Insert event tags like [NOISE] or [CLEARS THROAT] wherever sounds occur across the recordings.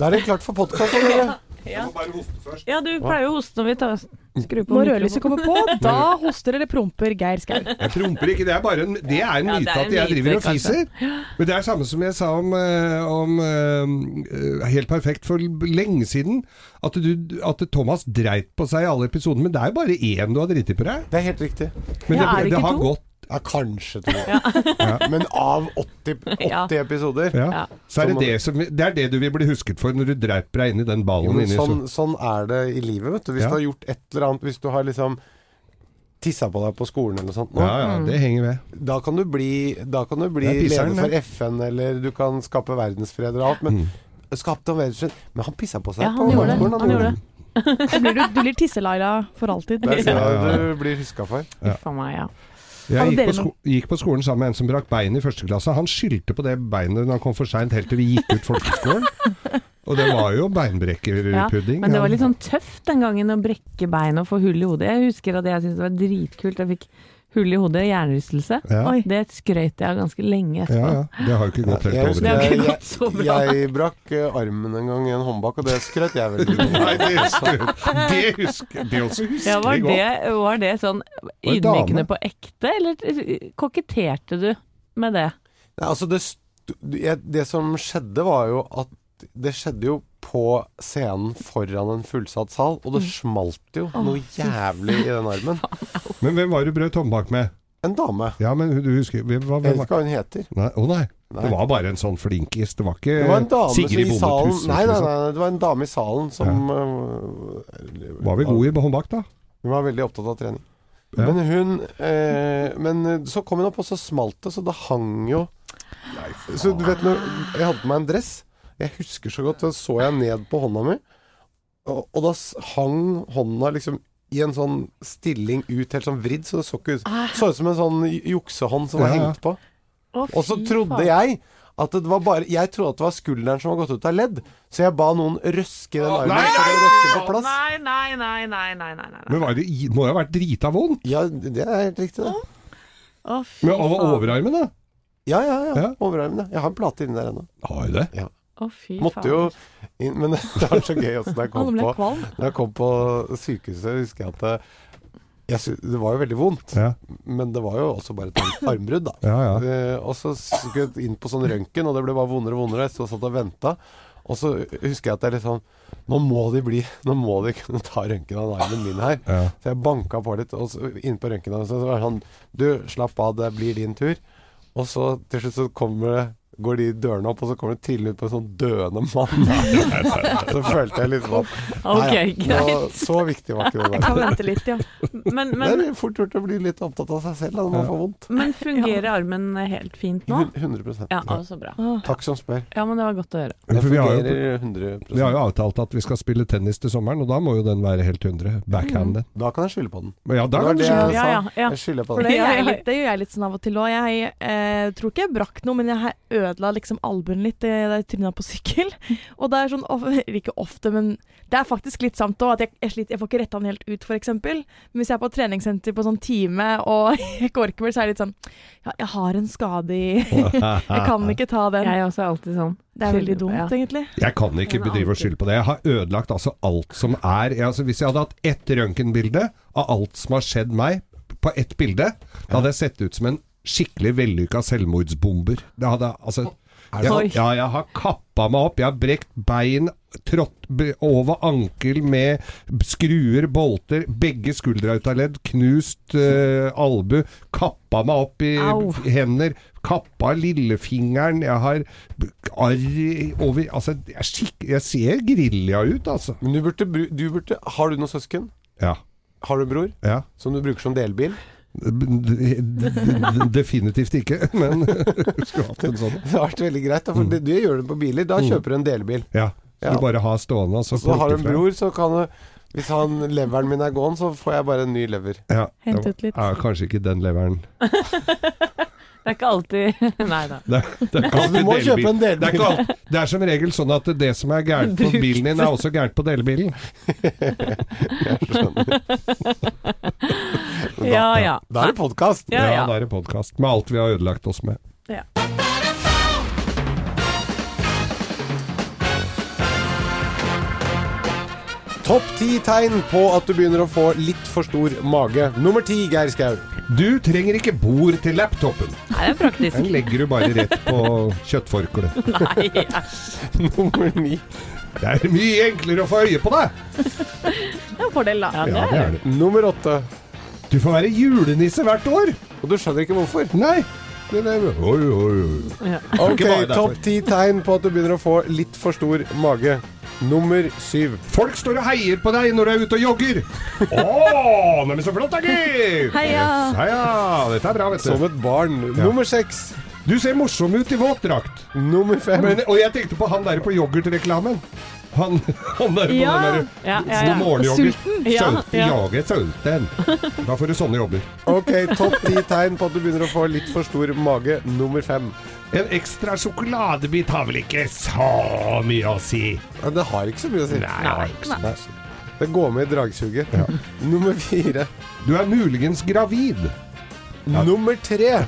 Da er det klart for podkast. Ja. ja, du pleier jo å hoste når vi tar skrur på Når rødlyset kommer på, da [LAUGHS] hoster eller promper Geir Skau. Jeg promper ikke, det er bare en, det er en Ja, det myte er at jeg myte, driver og fiser. Men det er samme som jeg sa om, eh, om eh, Helt perfekt for lenge siden. At, du, at Thomas dreit på seg i alle episodene. Men det er jo bare én du har driti på deg. Det er helt riktig. Men Ja, det, er det det har to? gått Ja, kanskje to. [LAUGHS] Men av 80, 80 Ja. episoder. Så er det det, som, det er det du vil bli husket for når du dreper deg inn i den ballen Jo, inni sånn, så. sånn er det i livet, vet du. Hvis Ja. du har gjort et eller annet Hvis du har liksom tissa på deg på skolen eller noe sånt nå, Ja, ja, det henger ved. da kan du bli, da kan du bli er pisseren, leder for. FN, eller du kan skape verdensfred og alt. Men skapte han verdensfred Men han pissa på seg Ja, på han gjorde det. Han, Han gjorde det. [LAUGHS] Blir du, du blir Tisse-Laila for alltid. Det er [LAUGHS] det du blir huska for. Ja. For meg, ja. Jeg gikk på, gikk på skolen sammen med en som brakk bein i første klasse. Han skyldte på det beinet når han kom for seint helt til vi gikk ut folkeskolen. [LAUGHS] Og det var jo ja. beinbrekkerpudding. Men det var litt sånn tøft den gangen å brekke bein og få hull i hodet. Jeg husker at jeg syntes det var dritkult. Jeg fikk hull i hodet, hjernerystelse. Ja. Oi. Det skrøt jeg av ganske lenge etterpå. ja. Det har jo ikke gått helt husker Det har over. ikke jeg, gått så jeg, bra. jeg brakk eh, armen en gang i en håndbak, og det skrøt jeg veldig mye Nei, det husker Det husker Det også husker Ja, var jeg det, var det sånn en ydmykende på ekte, eller koketterte du med det? Nei, altså det, det som skjedde var jo at det skjedde jo på scenen foran en fullsatt sal, og det smalt jo noe jævlig i den armen. [LAUGHS] Men hvem var du brøt håndbak med? En dame. Ja, men du husker hvem, hva, Jeg vet ikke hva hun heter. Nei, oh, nei. Nei. Det var bare en sånn flinkis. Det var ikke Det var en dame Sigrid i Bonde salen Tusvik, Nei, nei, liksom. nei, det var en dame i salen som øh, Var vi gode i håndbak, da? Hun var veldig opptatt av trening. Ja. Men hun eh, Men eh, så kom hun opp, og så smalt det, så det hang jo Så du vet når Jeg hadde på meg en dress. Jeg husker så godt, da så jeg ned på hånda mi, og, og da hang hånda liksom i en sånn stilling ut, helt sånn vridd, så det så ikke ut Så ut som en sånn juksehånd som var Ja, ja. hengt på. Å, Og så trodde faen. jeg at det var bare Jeg trodde at det var skulderen som var gått ut av ledd, så jeg ba noen røske den armen. Nei, så den på plass. Nei, nei, nei, nei, nei, nei, nei. Men var det, i- må jo ha vært drita vondt? Ja, det er helt riktig, det. Å, fy Men av faen. overarmen, da? Ja, ja, ja. Ja. Overarmen, ja. Jeg har en plate inni der ennå. Har jo det. Å, fy Måtte faen. jo inn, Men [LAUGHS] det var så gøy også da jeg kom på da jeg kom på sykehuset, husker jeg at det, jeg, sy- det var jo veldig vondt. Ja, Men det var jo også bare et [LAUGHS] armbrudd, da. ja. ja. Eh, og så skulle jeg inn på sånn røntgen, og det ble bare vondere og vondere. Jeg satt og venta. Og så husker jeg at jeg litt sånn Nå må de bli Nå må de kunne ta røntgen av armen min her. ja. Så jeg banka på litt, og så inn på røntgen, og så var det sånn Du, slapp av, det blir din tur. Og så til slutt så kommer det Går de dørene opp, og så kommer det trillende ut på en sånn døende mann. så følte jeg liksom at Ok, nei, nå. Så viktig var ikke det Jeg kan vente litt, ja. Men, Det er fort gjort å bli litt opptatt av seg selv når man får vondt. men fungerer armen helt fint nå? 100 Ja, så bra. Takk som spør. Ja, men det var godt å høre. Det fungerer 100 Vi har jo avtalt at vi skal spille tennis til sommeren, og da må jo den være helt 100. Backhanded. Da kan jeg skylde på den. Ja, da kan du det skylde. Ja, ja, ja. Jeg skylder på For den. det, gjør jeg litt, det gjør jeg litt sånn av og til òg. Jeg eh, tror ikke jeg brakk noe, men jeg ødela liksom albuen litt eh, da jeg tryna på sykkel. [LAUGHS] Og det er sånn [LAUGHS] Ikke ofte, men det er faktisk litt sant òg. At jeg, jeg, sliter, jeg får ikke retta den helt ut, f.eks. Men hvis jeg er på treningssenter på sånn time og [LAUGHS] jeg ikke orker mer, så er det litt sånn Ja, jeg har en skade i Jeg kan ikke ta den. Jeg er også alltid sånn. Det er veldig dumt, ja. egentlig. Jeg kan ikke bedrive og skylde på det. Jeg har ødelagt altså alt som er jeg, altså, Hvis jeg hadde hatt ett røntgenbilde av alt som har skjedd meg, på ett bilde, da hadde jeg sett ut som en skikkelig vellykka selvmordsbomber. Det hadde altså jeg, ja, jeg har kappa meg opp. Jeg har brekt bein, trådt over ankel med skruer, bolter, begge skuldre ut av ledd, knust uh, albu, kappa meg opp i Au. hender, kappa lillefingeren, jeg har arr over Altså, jeg, skikk, jeg ser grilla ut, altså. Men du burde, du burde Har du noen søsken? Ja. Har du en bror ja. som du bruker som delbil? [LAUGHS] Definitivt ikke, men [LAUGHS] skulle hatt en sånn. Det har vært veldig greit, for det, du gjør det på biler. Da kjøper du en delbil. Ja. Ja. Du bare har stående, og så Så har du en bror, så kan du Hvis han, leveren min er gåen, så får jeg bare en ny lever. Ja. Hentet litt. Ja, kanskje ikke den leveren. [LAUGHS] Det er ikke alltid [LAUGHS] Nei da. Det, det, er ikke Altså, du må kjøpe en delbil. Det er, ikke alt, det er som regel sånn at det som er gærent på Brukt. bilen din, er også gærent på delebilen. Ja ja. Da er det podkast! Ja, ja. da er det podkast. Med alt vi har ødelagt oss med. Topp ti tegn på at du begynner å få litt for stor mage. Nummer ti, Geir Skau. Du trenger ikke bord til laptopen. Nei, det er praktisk. Den legger du bare rett på kjøttforkleet. [LAUGHS] Nei, æsj. Nummer ni. Det er mye enklere å få øye på deg. Det er en fordel, da. Ja, det er det. Nummer åtte. Du får være julenisse hvert år. Og du skjønner ikke hvorfor. Nei. Det er, oi, oi, oi. ja. Ok, topp ti tegn på at du begynner å få litt for stor mage. Nummer syv. Folk står og heier på deg når du er ute og jogger. [LAUGHS] Å, men så flott da, gitt! Heia. Yes, heia! Dette er bra, vet Som du. et barn. Nummer seks. Du ser morsom ut i våtdrakt. Nummer fem. Men, og jeg tenkte på han der på yoghurtreklamen. Han, han der på Ja. den der Ja, ja, ja. morgen-yoghurt. Sulten? Ja, ja. Jeg er sulten. Da får du sånne jobber. Ok, topp ti tegn på at du begynner å få litt for stor mage. Nummer fem. En ekstra sjokoladebit har vel ikke så mye å si? Men det har ikke så mye å si. Nei, det har ikke så mye å si. Det går med i dragsuget. Nummer fire. Du er muligens gravid. Nummer tre.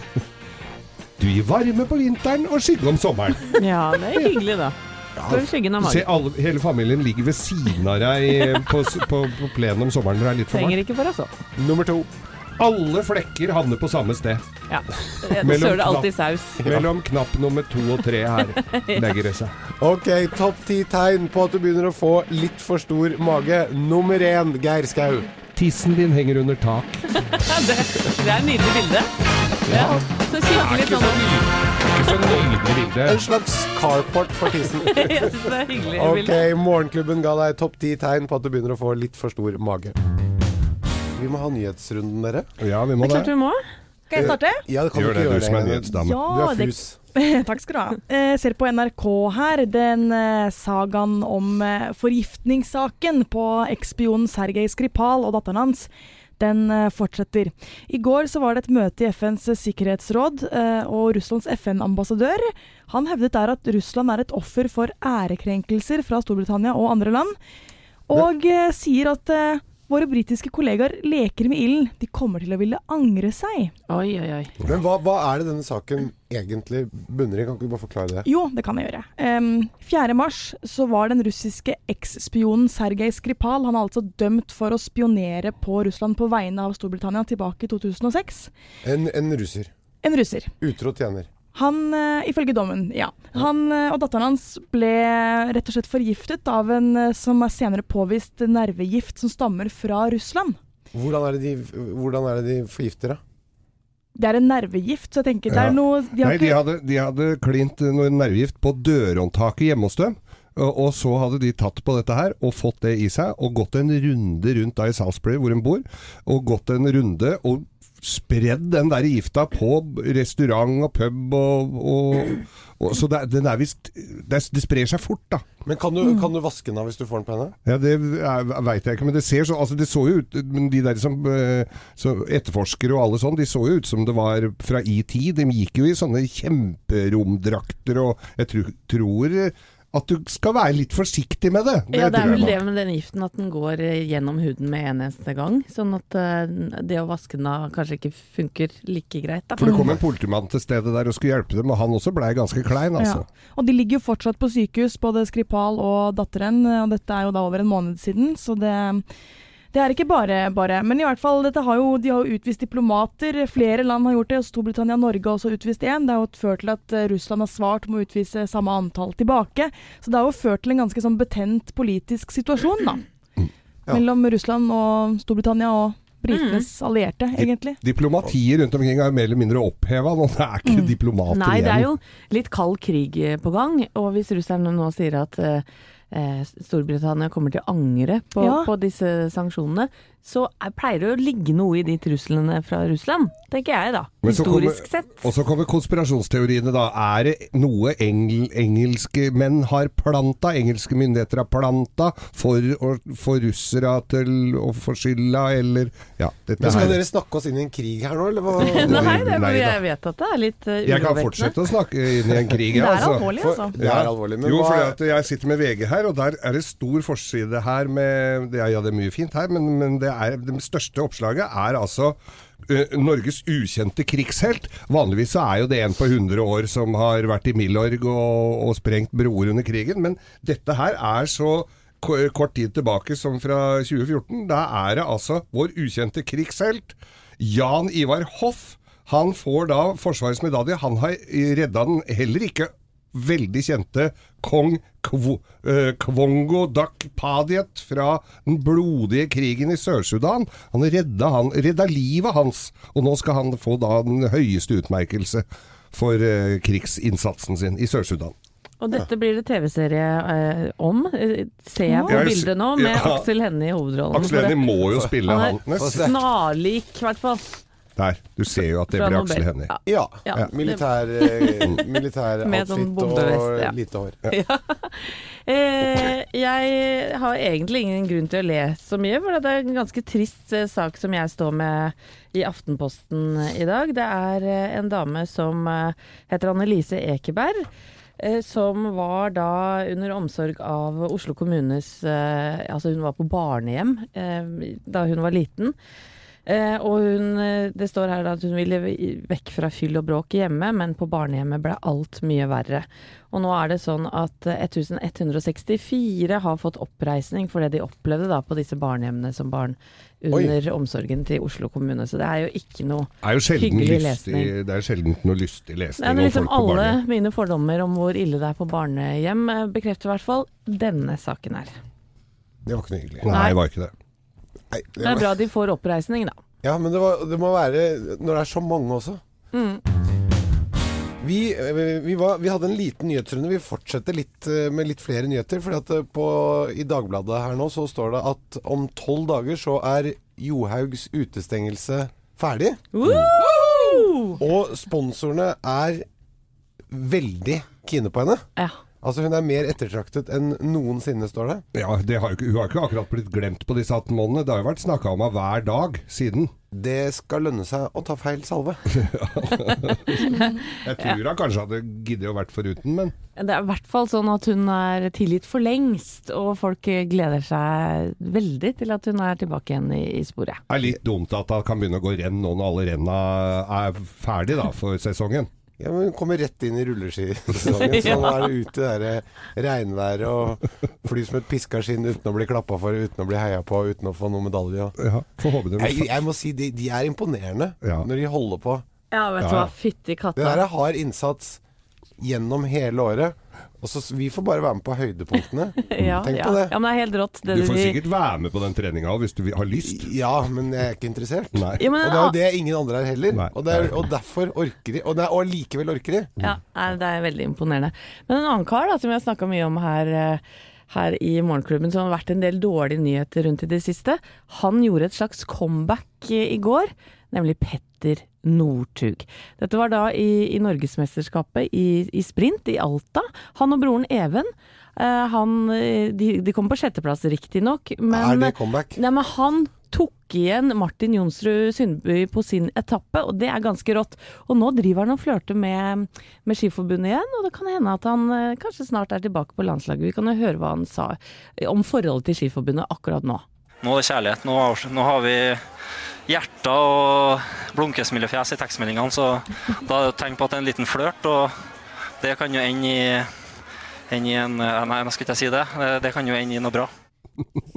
Du gir varme på vinteren og skygge om sommeren. [LAUGHS] ja, det er hyggelig, da. Ja, Se, alle, hele familien ligger ved siden av deg [LAUGHS] på, på, på plenen om sommeren når det er litt for varmt. Trenger ikke for oss òg. Nummer to. Alle flekker havner på samme sted. Ja. [LAUGHS] det Søler det alltid saus. Mellom knapp nummer to og tre her legger det seg. Ok, topp ti tegn på at du begynner å få litt for stor mage. Nummer én, Geir Skau. Tissen din henger under tak. [LAUGHS] Det, det er et nydelig bilde. Ja. Så kikker litt sånn Ikke så nydelig bilde. En slags carport for tissen. [LAUGHS] Jeg syns det er hyggelig Ok. Morgenklubben ga deg topp ti tegn på at du begynner å få litt for stor mage. Vi må ha nyhetsrunden, dere. Ja, vi må Det er klart vi må. Skal jeg starte? Ja, det kan Gjør du det, ikke du som er gjøre det. Du har er det fus. [LAUGHS] Takk skal du ha. Jeg ser på NRK her den eh, sagaen om eh, forgiftningssaken på ekspionen Sergej Skripal og datteren hans. Den eh, fortsetter. I går så var det et møte i FNs sikkerhetsråd, eh, og Russlands FN-ambassadør han hevdet der at Russland er et offer for ærekrenkelser fra Storbritannia og andre land, og eh, sier at eh, våre britiske kollegaer leker med ilden. De kommer til å ville angre seg. Oi, oi, oi. Men hva, hva er det denne saken egentlig bunner i? Kan ikke du bare forklare det? Jo, det kan jeg gjøre. Um, 4. mars så var den russiske eksspionen Sergej Skripal han er altså dømt for å spionere på Russland på vegne av Storbritannia tilbake i 2006. En, en russer. En russer. Utro tjener. Han, eh, ifølge dommen, ja. Han eh, og datteren hans ble rett og slett forgiftet av en eh, som er senere påvist nervegift som stammer fra Russland. Hvordan er det de, hvordan er det de forgifter, da? Det er en nervegift, så jeg tenker det Ja. er noe de har Nei, de hadde, de hadde klint noe nervegift på dørhåndtaket hjemme hos dem. Og så hadde de tatt på dette her og fått det i seg, og gått en runde rundt da i Salisbury, hvor hun bor. Og gått en runde og spredd den der gifta på restaurant og pub og, og, og Så det, den er visst det, det sprer seg fort, da. Men kan du, kan du vaske den av hvis du får den på henne? Ja, Det veit jeg ikke, men det ser så Altså, det så jo ut Men de der som eh, så etterforskere og alle sånn, de så jo ut som det var fra i tid. De gikk jo i sånne kjemperomdrakter, og jeg tror, tror at du skal være litt forsiktig med det. Ja, det er vel det med den giften at den går eh, gjennom huden med en eneste gang. Sånn at eh, det å vaske den av kanskje ikke funker like greit. Da. For det kom en politimann til stedet der og skulle hjelpe dem, og han også blei ganske klein, altså. Ja. Og de ligger jo fortsatt på sykehus, både Skripal og datteren. Og dette er jo da over en måned siden, så det, det er ikke bare bare. Men i hvert fall, dette har jo, de har jo utvist diplomater. Flere land har gjort det. Storbritannia og Norge har også utvist én. Det har jo ført til at eh, Russland har svart med å utvise samme antall tilbake. Så det har jo ført til en ganske sånn betent politisk situasjon, da. Ja. Mellom Russland og Storbritannia og britenes allierte, egentlig. Diplomatiet rundt omkring er jo mer eller mindre oppheva nå. Det er ikke diplomater igjen. Nei, det er jo litt kald krig på gang. Og hvis russerne nå sier at eh, Storbritannia kommer til å angre på, Ja. på disse sanksjonene, så er, pleier det å ligge noe i de truslene fra Russland, tenker jeg da. Historisk kommer- Historisk sett. Og så kommer konspirasjonsteoriene, da. Er det noe engel, engelske menn har planta, engelske myndigheter har planta, for å få russere til å få skylda, eller Ja, dette Men Skal her dere snakke oss inn i en krig her nå, eller hva? Nei, det, Nei jeg vet at det er litt uh, Jeg kan fortsette å snakke inn i en krig, Det jeg, er altså. alvorlig, For, altså. det er alvorlig. Men jo, for at jeg sitter med VG her, og der er det stor forside her med det er, Ja, det er mye fint her, men, men det, er, det største oppslaget er altså eh, Norges ukjente krigshelt. Vanligvis så er jo det en på 100 år som har vært i Milorg og, og sprengt broer under krigen, men dette her er så kort tid tilbake som fra 2014. Da er det altså vår ukjente krigshelt Jan Ivar Hoff. Han får da Forsvarets medalje. Han har redda den heller ikke veldig kjente kong Kv eh, Kvongo Dak Padiet fra den blodige krigen i Sør-Sudan. Han redda, han, redda livet hans, og nå skal han få da den høyeste utmerkelse for uh, krigsinnsatsen sin i Sør-Sudan. Og dette blir det TV-serie eh, om, ser jeg på Ja, bildet nå, med ja. Aksel Hennie i hovedrollen. Aksel Hennie må jo spille Han han. er snarlik, i hvert fall. Der, du ser jo at det blir. Aksel Hennie. Ja. Ja. Ja. Militær, [LAUGHS] eh, militær sånn outfit og ja. lite hår. [LAUGHS] Eh, jeg har egentlig ingen grunn til å le så mye, for det er en ganske trist eh, sak som jeg står med i Aftenposten i dag. Det er eh, en dame som heter Annelise Ekeberg. eh, Som var da under omsorg av Oslo kommunes eh, Altså hun var på barnehjem eh, da hun var liten. Eh, og hun, eh, det står her at hun ville vekk fra fyll og bråk hjemme, men på barnehjemmet ble alt mye verre. Og nå er det sånn at eh, 1164 har fått oppreisning for det de opplevde da på disse barnehjemmene som barn under omsorgen til Oslo kommune. Så det er jo ikke noe er jo Hyggelig lystig, lesning. det er sjelden noe lystig lesning Det er liksom Alle mine fordommer om hvor ille det er på barnehjem, eh, bekrefter i hvert fall denne saken her. Det var ikke noe hyggelig. Nei, det var ikke det. Nei, Det det er bra de får oppreisning, da. ja, men det, var, det må være når det er så mange også. Mm. Vi, eh, vi, var, vi hadde en liten nyhetsrunde. Vi fortsetter litt eh, med litt flere nyheter. Fordi eh, på, I Dagbladet her nå så står det at om tolv dager så er Johaugs utestengelse ferdig. Mm. Og sponsorene er veldig kine på henne. Ja. Altså Hun er mer ettertraktet enn noensinne, står det. Ja, det har ikke, Hun har ikke akkurat blitt glemt på disse 18 månedene. Det har jo vært snakka om henne hver dag siden. Det skal lønne seg å ta feil salve. [LAUGHS] Jeg tror hun kanskje hadde giddet å vært foruten, men Det er i hvert fall sånn at hun er tilgitt for lengst, og folk gleder seg veldig til at hun er tilbake igjen i, i sporet. det er litt dumt at hun kan begynne å gå renn nå når alle renna er ferdig da, for sesongen. Ja, men Hun kommer rett inn i rulleskisesongen. [LAUGHS] Så nå er det ut i det regnværet og fly som et piska skinn uten å bli klappa for, uten å bli heia på, uten å få noen medalje. Ja, Får håpe det Jeg, jeg må si de, de er imponerende Ja. når de holder på. Ja, vet du Ja, ja. hva. Fytti Det der er hard innsats gjennom hele året. Og så Vi får bare være med på høydepunktene. [LAUGHS] Ja, Tenk ja. på det. Ja, men det er helt rått. Det Du får de- sikkert være med på den treninga hvis du har lyst. Ja, men jeg er ikke interessert. Nei. Ja, men, Og det er jo det ingen andre er heller. Nei. Og, det er, og derfor orker de. Og, det er, og likevel orker de. Ja, nei, det er veldig imponerende. Men en annen kar da, som vi har snakka mye om her, eh, her i Morgenklubben, som har vært en del dårlige nyheter rundt i det siste, han gjorde et slags comeback i, i går, nemlig Petter Northug. Dette var da i, i Norgesmesterskapet i, i sprint i Alta. Han og broren Even. eh, han, eh, de, de kom på sjetteplass, riktignok, er det comeback? Nei, men han tok igjen Martin Jonsrud Sundby på sin etappe, og det er ganske rått. Og nå driver han og flørter med, med Skiforbundet igjen, og det kan hende at han eh, kanskje snart er tilbake på landslaget. Vi kan jo høre hva han sa om forholdet til Skiforbundet akkurat nå. Nå er det kjærlighet. Nå har, nå har vi hjerter og blunkesmilefjes i tekstmeldingene, så da er det et tegn på at det er en liten flørt, og det kan jo ende i, ende i en eh, Nei, nå skal ikke jeg si det. Eh, Det kan jo ende i noe bra.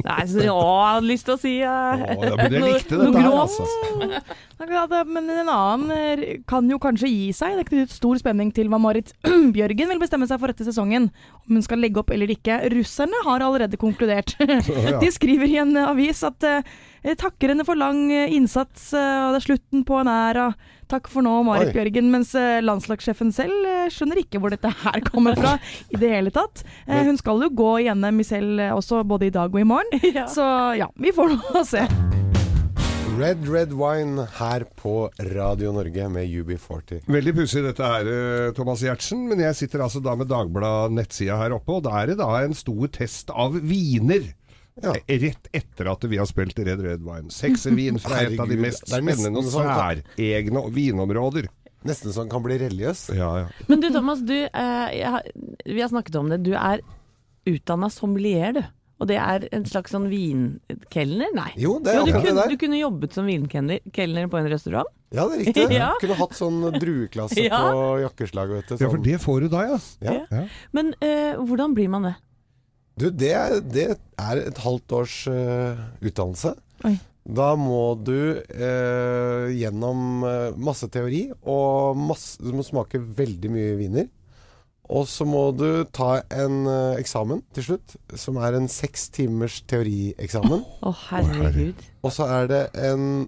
Nei, så, å, jeg hadde lyst til å si uh, Å, ja, men jeg likte dette her, altså. [LAUGHS] Det, Men en annen eh, kan jo kanskje gi seg. Det er knyttet stor spenning til hva Marit [CLEARS THROAT] Bjørgen vil bestemme seg for etter sesongen. Om hun skal legge opp eller ikke. Russerne har allerede konkludert. ja. [LAUGHS] De skriver i en eh, avis at eh, jeg takker henne for lang eh, innsats, eh, og det er slutten på en æra. Takk for nå, Marit Oi. Bjørgen. Mens eh, landslagssjefen selv eh, skjønner ikke hvor dette her [LAUGHS] kommer fra i det hele tatt. Eh, hun skal jo gå i NM selv eh, også, både i dag og i morgen. [LAUGHS] Ja. Så ja, vi får nå [LAUGHS] se. Red Red Wine her på Radio Norge med UB40. Veldig pussig dette her, eh, Thomas Giertsen. Men jeg sitter altså da med Dagbladet nettsida her oppe, og da er det da en stor test av viner. Ja. Eh, Rett etter at vi har spilt Red Red Wine. Sekservin [LAUGHS] fra et av de mest spennende og sånn særegne vinområder. Nesten så han kan bli religiøs. Ja, ja. Men du Thomas, du, eh, jeg, har- vi har snakket om det. Du er utdanna sommelier, du. Og det er en slags sånn vinkelner? Nei. Jo, det er Jo, du, det kunne, der. du kunne jobbet som vinkelner på en restaurant? Ja, det er riktig. [LAUGHS] Ja. Kunne hatt sånn drueklasse [LAUGHS] Ja. på jakkeslaget, vet du. ja, for Sånn. det får du da, ja. Ja. ja. Men eh, hvordan blir man det? Du, det, det er et halvt års uh, utdannelse. Oi. Da må du uh, gjennom eh, masse teori, og masse, du må smake veldig mye viner. Og så må du ta en uh, eksamen til slutt, som er en seks timers teorieksamen. Å, herregud. Og så er det en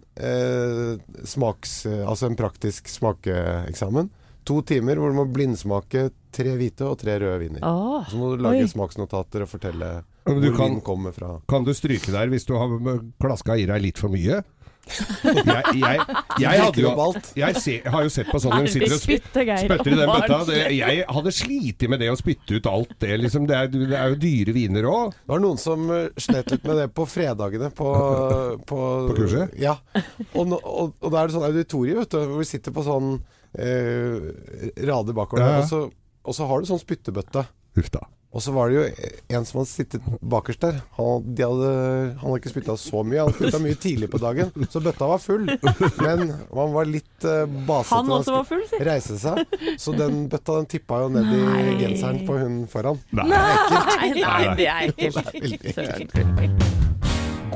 smaks... Altså en praktisk smakeeksamen. To timer hvor du må blindsmake tre hvite og tre røde viner. Oh, Så må du lage Oi. smaksnotater og fortelle hvor du kan- vinen kommer fra. Kan du stryke der hvis du har klaska i deg litt for mye? Jeg, jeg, [LAUGHS] jeg, hadde jo jeg, se, har jo sett på sånn når de sitter og spytter i den bøtta. Det, jeg hadde slitt med det å spytte ut alt det. Liksom, det, er, det er jo dyre viner òg. Det var noen som eh, slet litt med det på fredagene på, [LAUGHS] på, På kurset? Ja. Og, og, og da er det sånn auditorium, vet du, hvor vi sitter på sånn eh, rader bakover. Ja, ja. Og, så, og så har du sånn spyttebøtte. Uff da. Og så var det jo en som hadde sittet bakerst der. Han, de hadde, han hadde ikke spytta så mye. Han spytta mye tidlig på dagen, så bøtta var full. Men han var litt uh, basete. Han også var full, si. seg. Så den bøtta den tippa jo ned i genseren på hun foran. Nei. Nei, nei, det er Det ekkelt.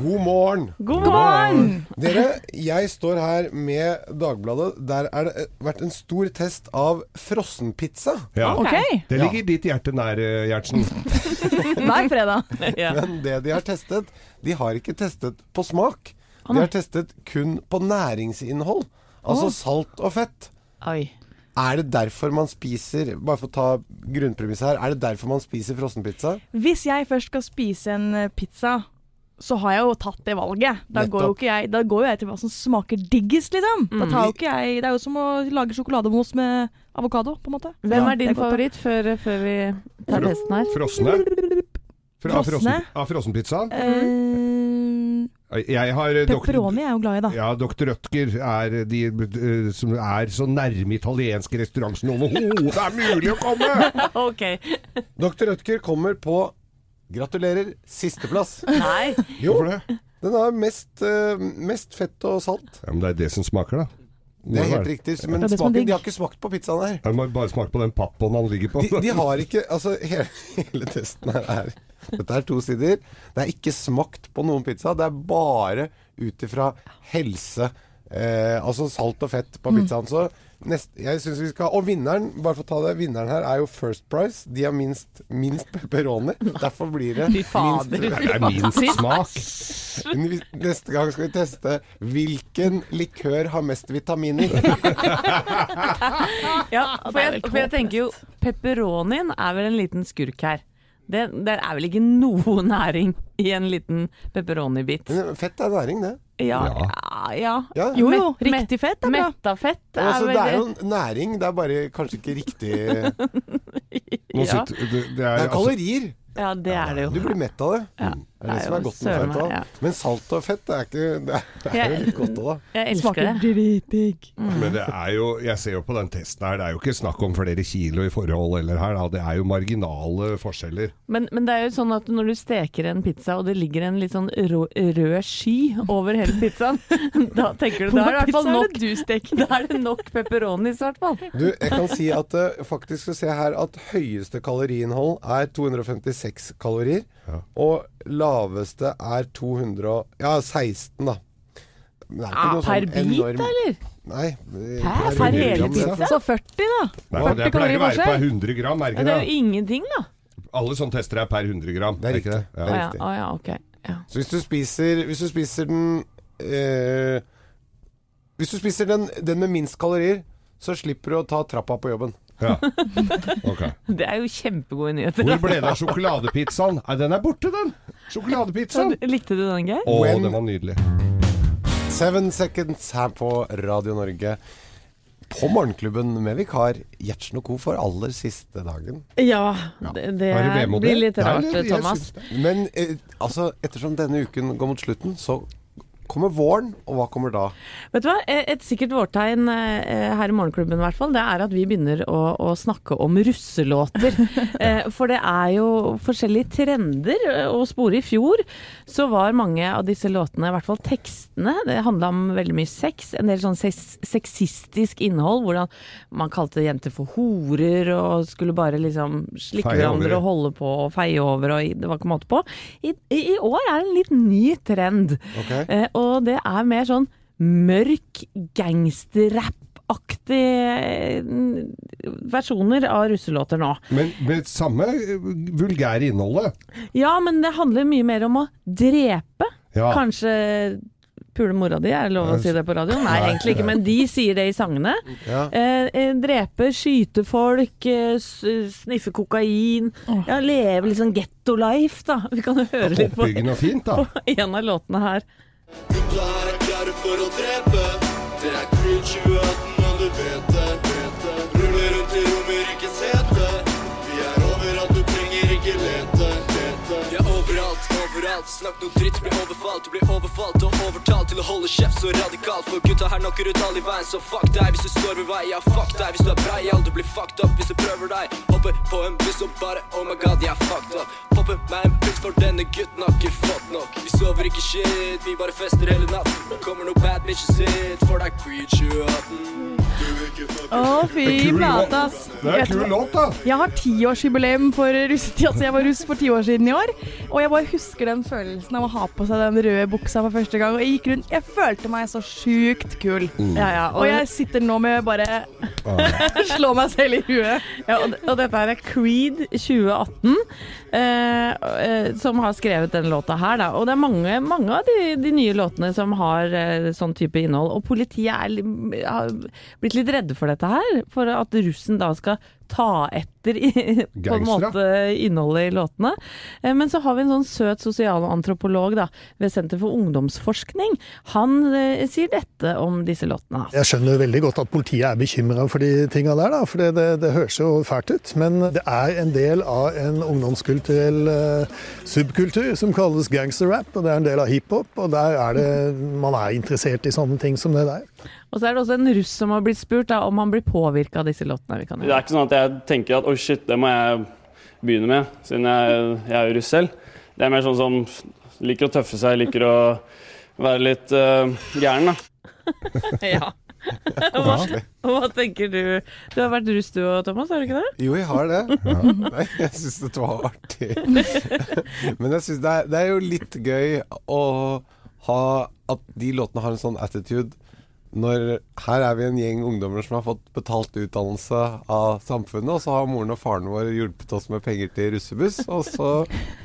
God morgen! God morgen! Dere, jeg står her med Dagbladet. Der er det eh, vært en stor test av frossenpizza. Ja. Okay. Det ligger ditt hjerte nær, eh, Gjertsen. [LAUGHS] hver fredag. [LAUGHS] Ja. Men det de har testet, de har ikke testet på smak. De har testet kun på næringsinnhold. Altså salt og fett. Oi. Er det derfor man spiser Bare for å ta grunnpremisset her. Er det derfor man spiser frossenpizza? Hvis jeg først skal spise en eh, pizza, så har jeg jo tatt det valget. Da går jo ikke jeg, da går jo jeg til hva som smaker diggest, liksom. Da tar jo ikke jeg, det er jo som å lage sjokolademos med avokado, på en måte. Hvem Ja, er din favoritt før, før vi tar testen her? Frosne? Fra Frosne? frossen, av frossenpizza? Eh, Jeg har eh, Pepperoni er jeg jo glad i, da. Ja, Dr. Rødtger er de eh, som er så nærme italiensk restaurant som overhodet er mulig å komme! [LAUGHS] Ok. Dr. Rødtger kommer på Gratulerer, sisteplass. [LAUGHS] Nei. Jo, Hvorfor det? den har mest, uh, mest fett og salt. Ja, men det er det som smaker, da. Det er helt riktig. Men smaken, de har ikke smakt på pizzaen her. De har bare smakt på den pappånden han ligger på. De, de har ikke Altså, [LAUGHS] hele, hele testen her er Dette er to sider. Det er ikke smakt på noen pizza. Det er bare ut ifra helse. Eh, altså salt og fett på pizzaen. Så nest, jeg synes vi skal Og vinneren, bare for å ta det, vinneren her er jo First Price. De har minst, minst pepperoni. [LAUGHS] Derfor blir det minst. Det minst smak. Neste gang skal vi teste hvilken likør har mest vitaminer. [LAUGHS] Ja, for jeg, for jeg tenker jo Pepperonien er vel en liten skurk her. Det, det er vel ikke noe næring i en liten pepperoni-bit. Fett er næring, det. Ja, Ja. ja, ja. Ja. Jo jo, riktig fett er bra. Metta fett er Altså, det er jo næring, det er bare kanskje ikke riktig [LAUGHS] ja. det, er, Det er, altså, kalorier. ja, det er det jo. Du blir mett av det. Det er det som er godt med fett ja. Men salt og fett det er ikke Det er, Jeg- jo litt godt òg, da. Jeg elsker Smaker det. dritdigg. Men det er jo Jeg ser jo på den testen her, det er jo ikke snakk om flere kilo i forhold eller her, da. Det er jo marginale forskjeller. Men, men det er jo sånn at når du steker en pizza, og det ligger en litt sånn rå, rød sky over hele pizzaen, [LAUGHS] da tenker du da er det i hvert fall nok du steker. Da er det nok pepperonis, i hvert fall. Du, jeg kan si at uh, faktisk så ser jeg her at høyeste kaloriinnhold er 256 kalorier. Ja. Og laveste er 200 Ja, 16, da. Men det er ikke Ah, noe per sånn bit, enorm eller? Nei. per Per hele pizza? Så 40, da. Nei, 40 det pleier å være per 100 gram, er Ja, det er det? jo ingenting, da. Alle sånne tester er per 100 gram. Det er riktig. Det er ja, riktig. Ah, ja, ok. Ja. Så hvis du spiser, hvis du spiser den eh, Hvis du spiser den, den med minst kalorier, så slipper du å ta trappa på jobben. Ja. Okay. [LAUGHS] Det er jo kjempegode nyheter. Hvor ble det av sjokoladepizzaen? Nei, den er borte, den! Sjokoladepizzaen! Likte du den, Geir? Å, When- den var nydelig. Seven Seconds her på Radio Norge. På Morgenklubben med vikar Gjertsen og co. for aller siste dagen. Ja, det, det Er det blir litt rart, Thomas. Men eh, altså, ettersom denne uken går mot slutten, så kommer våren, og hva kommer da? Vet du hva, et sikkert vårtegn eh, her i Morgenklubben i hvert fall, det er at vi begynner å, å snakke om russelåter. [LAUGHS] Eh, For det er jo forskjellige trender eh, å spore. I fjor så var mange av disse låtene, i hvert fall tekstene, det handla om veldig mye sex. En del sånn sex sexistisk innhold, hvordan man kalte jenter for horer og skulle bare liksom slikke hverandre og holde på og feie over, og det var ikke måte på. I, i, år er det en litt ny trend. Ok? Og det er mer sånn mørk gangsterrap-aktig eh, versjoner av russelåter nå. Men med samme eh, vulgære innholdet. Ja, men det handler mye mer om å drepe. Ja. Kanskje pule mora di, er det lov å si det på radio? Nei, egentlig ikke, men de sier det i sangene. Ja. Eh, eh, drepe, skyte folk, sniffe kokain. Ja, leve litt sånn getto life, da. Vi kan jo høre litt på, fint, på en av låtene her. Gutta her er klare for å drepe. Det er crew 2018, overalt. Snakk noe dritt, blir overfalt. Du blir overfalt og overtalt til å holde kjeft så radikalt. For gutta her knocker ut alle i veien, så fuck deg hvis du står ved veien Ja Fuck deg hvis du er brei breial, du blir fucked up hvis du prøver deg. Hopper på en buss og bare oh my god, jeg er fucked up. Popper meg en pils, for denne gutten har ikke fått nok. Vi sover ikke shit, vi bare fester hele natten. Kommer noe bad bitches hit for deg, creature 18. Å, fy flate, ass. Det er en kul låt, da. Jeg har tiårsjubileum for russetid. Altså, jeg var russ for ti år siden i år. Og jeg bare husker den følelsen av å ha på seg den røde buksa for første gang. Og jeg gikk rundt Jeg følte meg så sjukt kul. Ja, ja, Og jeg sitter nå med bare [LAUGHS] slå meg selv i huet. Ja, og, og dette her er Creed 2018, eh, eh, som har skrevet den låta her. Da. Og det er mange, mange av de, de nye låtene som har eh, sånn type innhold. Og politiet er, har blitt litt redde for dette her. For at russen da skal ta etter i, på en måte innholdet i låtene. Eh, men så har vi en sånn søt sosialantropolog da, ved Senter for ungdomsforskning. Han eh, sier dette om disse låtene. Jeg skjønner veldig godt at politiet er bekymra for de tinga der, da, for det, det, det høres jo fælt ut. Men det er en del av en ungdomskulturell eh, subkultur som kalles gangsterrap, og det er en del av hiphop. Og der er det man er interessert i sånne ting som det der. Og så er det også en russ som har blitt spurt da, om han blir påvirka av disse låtene. Vi kan Det er ikke sånn at jeg tenker at oi shit, det må jeg begynne med, siden jeg, jeg er jo russ selv. Det er mer sånn som liker å tøffe seg, liker å være litt uh, gæren, da. [LAUGHS] ja. Hva, hva tenker du? Du har vært russ du og Thomas, har du ikke det? Jo, jeg har det. [LAUGHS] Nei, jeg syns det var artig. [LAUGHS] Men jeg syns det, det er jo litt gøy å ha at de låtene har en sånn attitude når Her er vi en gjeng ungdommer som har fått betalt utdannelse av samfunnet, og så har moren og faren vår hjulpet oss med penger til russebuss, og så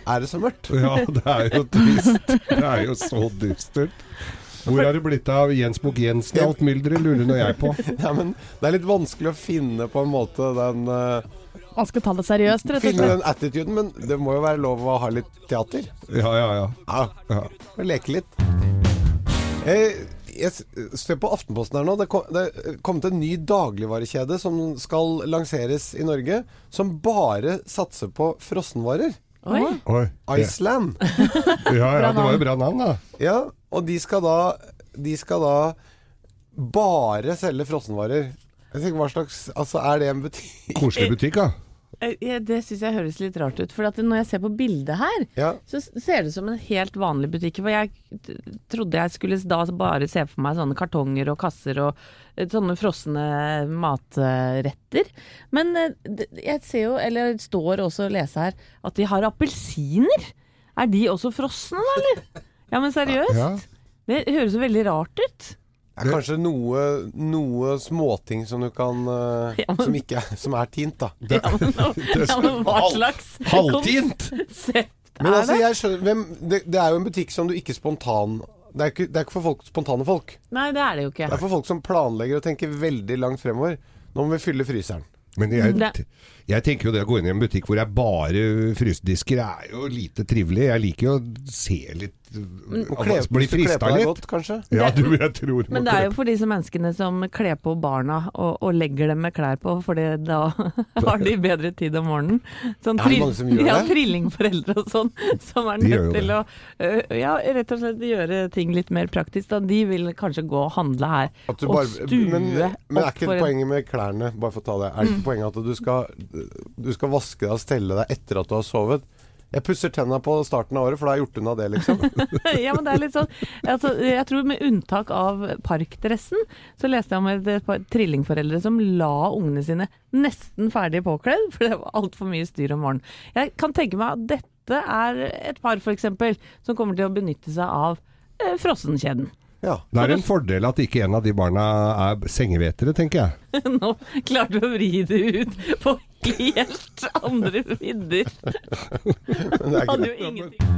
er det så mørkt. Ja, det er jo trist. Det er jo så dystert. Hvor har det blitt av Jens Bukk Jensen alt mylderet, lurer nå jeg på. [LAUGHS] Ja, men det er litt vanskelig å finne på en måte den uh, Man skal ta det seriøst, rett og Finne den attituden, men det må jo være lov å ha litt teater. Ja, ja, ja. Ja, ja. leke litt. Eh, jeg ser på Aftenposten her nå. Det kom, det er kommet en ny dagligvarekjede som skal lanseres i Norge, som bare satser på frossenvarer. Oi. Oi. Iceland. Ja, ja, det var jo bra navn, da. Ja, og de skal da De skal da bare selge frossenvarer. Jeg tenker, hva slags Altså, er det en butikk? Koselig butikk, da. Ja, Det syns jeg høres litt rart ut. For at når jeg ser på bildet her, Ja. så ser det ut som en helt vanlig butikk. For jeg trodde jeg skulle da bare se for meg sånne kartonger og kasser og eh, sånne frosne matretter. Men eh, jeg ser jo, eller det står også å lese her, at de har appelsiner. Er de også frosne, da, eller? Ja, men seriøst? Det høres jo veldig rart ut. Det er kanskje noe, noe småting som du kan eh, Ja, men- som, ikke, som er tint, da. Ja, men, ja, men [LAUGHS] hva slags Halvtint! Men altså, det? jeg skjønner hvem, det, det er jo en butikk som du ikke spontan det er, ikke, det er ikke for folk, spontane folk. Nei, det er det jo ikke. Det er for folk som planlegger og tenker veldig langt fremover. Nå må vi fylle fryseren. Men jeg, jeg tenker jo det å gå inn i en butikk hvor det er bare frysedisker, er jo lite trivelig. Jeg liker jo å se litt Og kle, Bli du kler frista litt. godt, kanskje. Ja, du, jeg tror Men det er jo for disse menneskene som kler på barna og, og legger dem med klær på, for da [LAUGHS] har de bedre tid om morgenen. Sånn Er trill- mange som gjør ja, trillingforeldre og sånn, [LAUGHS] som er nødt til å øh, ja, rett og slett gjøre ting litt mer praktisk. Da. De vil kanskje gå og handle her At du og stue men, men er ikke poenget med klærne, bare for å ta det, er det mm. poenget at du skal, du skal vaske deg og stelle deg etter at du har sovet? Jeg pusser tenna på starten av året, for da har jeg gjort unna det, liksom. [LAUGHS] ja, men det er litt sånn altså, Jeg tror med unntak av parkdressen, så leste jeg om et, par trillingforeldre som la ungene sine nesten ferdig påkledd, [LAUGHS] for det var altfor mye styr om morgenen. Jeg kan tenke meg at dette er et par f.eks. som kommer til å benytte seg av eh, frossenkjeden. Ja. Det er en fordel at ikke en av de barna er sengevetere, tenker jeg. [LAUGHS] Nå klarte du å vri det ut på helt andre vidder. [LAUGHS] Det Hadde jo ingenting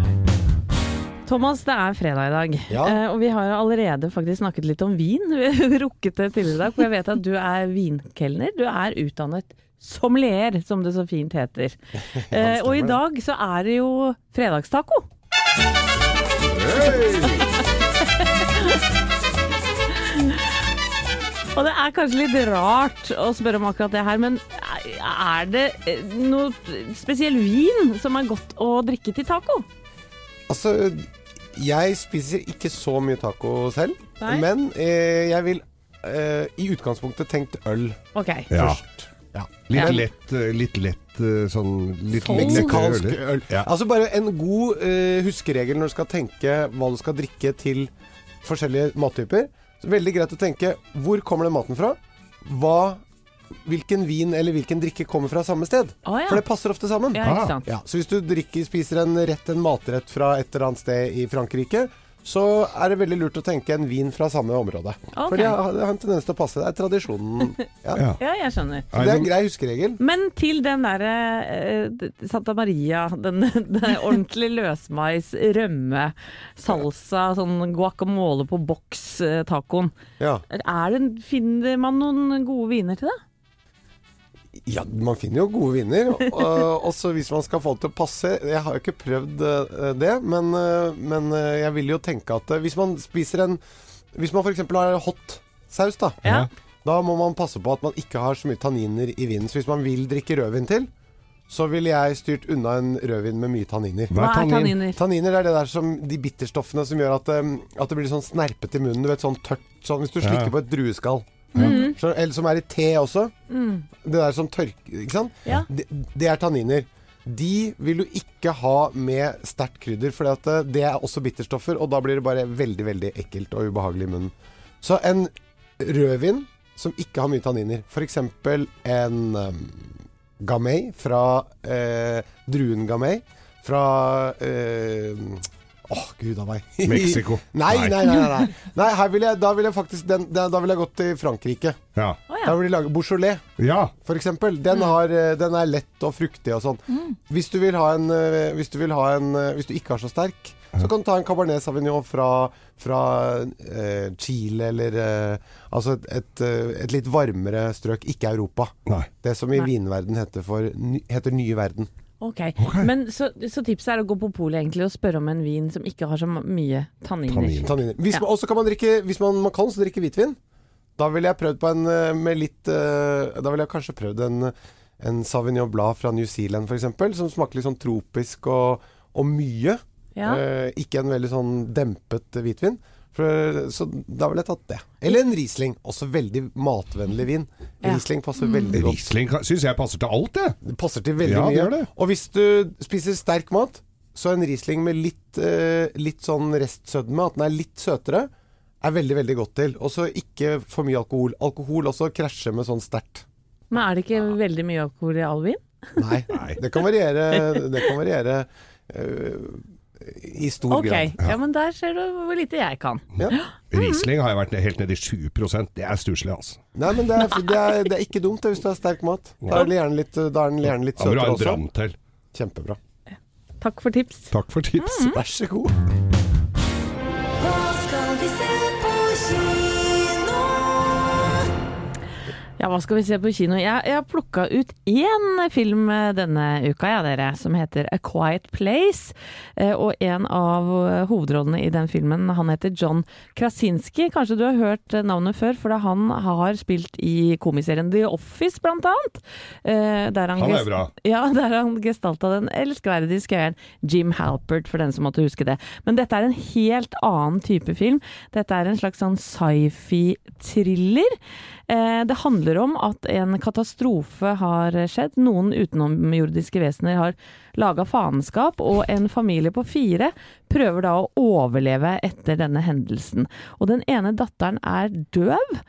Thomas, det er fredag i dag, Ja. eh, og vi har jo allerede faktisk snakket litt om vin. [LAUGHS] Vi rukket det tidligere i dag, for jeg vet at du er vinkelner. Du er utdannet sommelier, som det så fint heter. [LAUGHS] Eh, og i dag så er det jo fredagstaco. Og det er kanskje litt rart å spørre om akkurat det her, men er det eh, noe spesiell vin som er godt å drikke til taco? Altså, jeg spiser ikke så mye taco selv, Nei. men eh, jeg vil eh, i utgangspunktet tenkt øl okay. Først. Ja. Litt Ja. lett, eh, litt lett eh, sånn litt Sånn. Meksikansk øl. Ja. Altså bare en god uh, huskeregel når du skal tenke hva du skal drikke til forskjellige mattyper. Så veldig greit å tenke hvor kommer den maten fra? Hva, hvilken vin eller hvilken drikke kommer fra samme sted? Å ja. For det passer ofte sammen. ja, ikke Ah. sant. Ja, så hvis du drikker, spiser en rett, en matrett fra et eller annet sted i Frankrike, så er det veldig lurt å tenke en vin fra samme område. Okay. For det har, det har en tendens til å passe. Det er tradisjonen. [LAUGHS] Ja. Ja. Ja, jeg skjønner. Så det er en grei huskeregel. Men til den derre eh, Santa Maria, den, [LAUGHS] den ordentlig løsmais, rømme, salsa, sånn guacamole på boks-tacoen. Ja. Er finner man noen gode viner til det? Ja, man finner jo gode viner. Og [LAUGHS] også hvis man skal få det til å passe. Jeg har jo ikke prøvd eh, det, men, eh, men eh, jeg vil jo tenke at hvis man spiser en Hvis man f.eks. har hot saus, da. Ja. Da må man passe på at man ikke har så mye tanniner i vinen. Så hvis man vil drikke rødvin til, så ville jeg styrt unna en rødvin med mye tanniner. Hva er tanniner? Tanniner er det der som de bitterstoffene som gjør at, at det blir sånn snerpete i munnen. Du vet, sånn tørt sånn, Hvis du Ja. slikker på et drueskall. Mm. Så, eller som er i te også. Mm. Det der som tørker Ikke sant? Ja. Det, det er tanniner. De vil du ikke ha med sterkt krydder, for det er også bitterstoffer, og da blir det bare veldig veldig ekkelt og ubehagelig i munnen. Så en rødvin som ikke har mye tanniner, f.eks. en um, gamay fra eh, druen gamay fra eh, Åh, gud a meg. [LAUGHS] Mexico. nei, nei, nei, nei, nei. nei her vil jeg, da vil jeg faktisk den, da, da vil jeg gått til Frankrike. Ja. Oh, ja. Da vil de lage Beaujolais ja. for eksempel. Den, har, eh, den er lett og fruktig og sånn. Hvis du vil ha en eh, Hvis du vil ha en eh, Hvis du ikke har så sterk, så kan du ta en Cabernet Sauvignon fra, fra eh, Chile eller eh, Altså et, et, et litt varmere strøk, ikke Europa. Nei. Det som i Nei. vinverden heter, for, heter nye verden. Ok, Men så, så tipset er å gå på polet egentlig og spørre om en vin som ikke har så mye tanniner. Tanniner. Hvis Ja. man, kan man drikke Hvis man, man kan så drikke hvitvin. Da ville jeg prøvd på en eh, med litt eh, Da ville jeg kanskje prøvd en, en Sauvignon Blad fra New Zealand f.eks., som smaker litt sånn tropisk og, og mye. Ja. Eh, ikke en veldig sånn dempet hvitvin. Så da ville jeg tatt det. Eller en Riesling. Også veldig matvennlig vin. Ja. Riesling passer veldig godt. Riesling syns jeg passer til alt, det. Det passer til veldig Ja, mye. det. Og hvis du spiser sterk mat, så en Riesling med litt, eh, litt sånn restsødme, at den er litt søtere, er veldig, veldig godt til. Og så ikke for mye alkohol. Alkohol også krasjer med sånn sterkt. Men er det ikke veldig mye alkohol i all vin? Nei. Det kan variere, det kan variere eh, i stor okay. grad. ja, men der ser du hvor lite jeg kan. Ja. Riesling har jeg vært helt nede i 7% Det er stusslig, altså. Nei, men det er, det, er, det er ikke dumt hvis du har sterk mat. Da er den gjerne litt, da er den gjerne litt søtere også. Kjempebra. Takk for tips. Takk for tips. Vær så god. Ja, hva skal vi se på kino? Jeg, jeg har plukka ut én film eh, denne uka, ja, dere, som heter A Quiet Place. Eh, Og en av eh, hovedrollene i den filmen, han heter John Krasinski. Kanskje du har hørt navnet før, for han har spilt i komiserien The Office, blant annet. Eh, Der Han er bra. [LAUGHS] Ja, der han gestalta den elskverdige skøyeren Jim Halpert, for den som måtte huske det. Men dette er en helt annen type film. Dette er en slags sånn sci-fi-thriller. Eh, det handler om at en katastrofe har skjedd. Noen utenomjordiske vesener har laga faenskap, og en familie på fire prøver da å overleve etter denne hendelsen. Og den ene datteren er døv.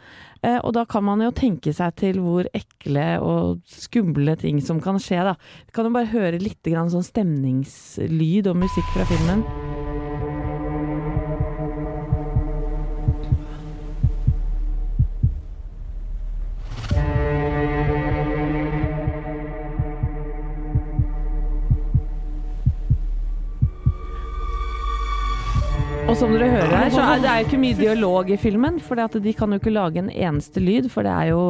Eh, og da kan man jo tenke seg til hvor ekle og skumle ting som kan skje, da. Vi kan jo bare høre litt sånn stemningslyd og musikk fra filmen. Som dere hører her, så er det er jo ikke mye dialog i filmen, for de kan jo ikke lage en eneste lyd, for det er jo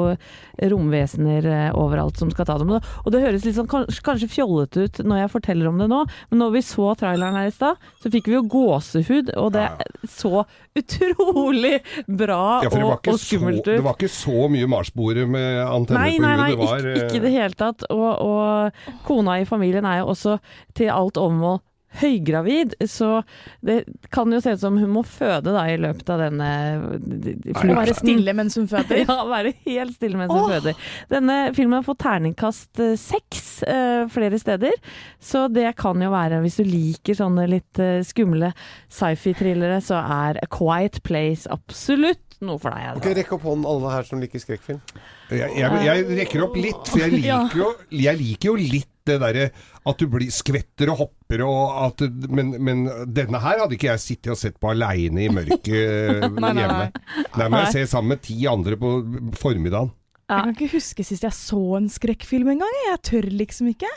romvesener eh, overalt som skal ta dem. Og det høres litt sånn kanskje, fjollete ut når jeg forteller om det nå, men når vi så traileren her i stad, så fikk vi jo gåsehud, og det så utrolig bra Ja, og, og skummelt ut. det var ikke så mye marsboere med antenner Nei, på nei, nei, nei, Det var, ikke, ikke i eh, det hele tatt. Og, og kona i familien er jo også til alt overmål høygravid, så det kan jo se ut som hun må føde da i løpet av denne flukten. Være stille mens hun føder. [LAUGHS] Ja, være helt stille mens hun Åh. føder. Denne filmen har fått terningkast eh, seks uh, flere steder, så det kan jo være, hvis du liker sånne litt uh, skumle sci-fi-thrillere, så er A Quiet Place absolutt noe for deg. Ok, Altså. Rekk opp hånden alle her som liker skrekkfilm. jeg, jeg, jeg rekker opp litt, for jeg liker, jo, jeg liker jo litt det derre at du blir skvetter og hopper og at men, men denne her hadde ikke jeg sittet og sett på aleine i mørket [LAUGHS] eh, hjemme. nei. Nei, men jeg ser sammen med ti andre på formiddagen. Jeg kan ikke huske sist jeg så en skrekkfilm en gang. jeg. Jeg tør liksom ikke.